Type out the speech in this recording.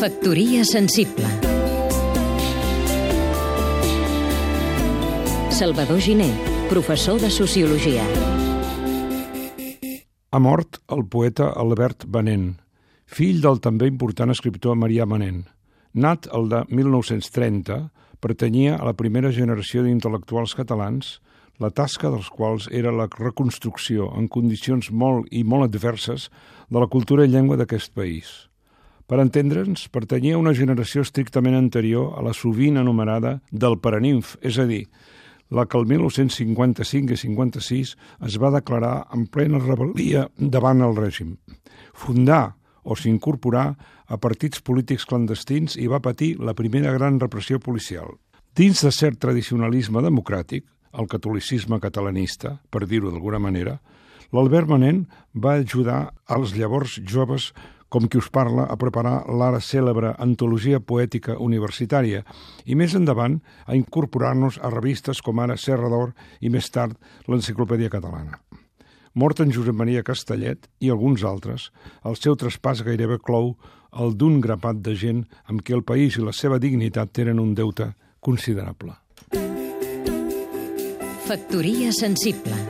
Factoria sensible Salvador Giné, professor de Sociologia Ha mort el poeta Albert Benet, fill del també important escriptor Marià Manent. Nat el de 1930, pertanyia a la primera generació d'intel·lectuals catalans, la tasca dels quals era la reconstrucció en condicions molt i molt adverses de la cultura i llengua d'aquest país. Per entendre'ns, pertanyia a una generació estrictament anterior a la sovint anomenada del Paranimf, és a dir, la que el 1955 i 56 es va declarar en plena rebel·lia davant el règim. Fundà o s'incorporà a partits polítics clandestins i va patir la primera gran repressió policial. Dins de cert tradicionalisme democràtic, el catolicisme catalanista, per dir-ho d'alguna manera, l'Albert Manent va ajudar als llavors joves com qui us parla a preparar l'ara cèlebre antologia poètica universitària i més endavant a incorporar-nos a revistes com ara Serra d'Or i més tard l'Enciclopèdia Catalana. Mort en Josep Maria Castellet i alguns altres, el seu traspàs gairebé clou el d'un grapat de gent amb qui el país i la seva dignitat tenen un deute considerable. Factoria sensible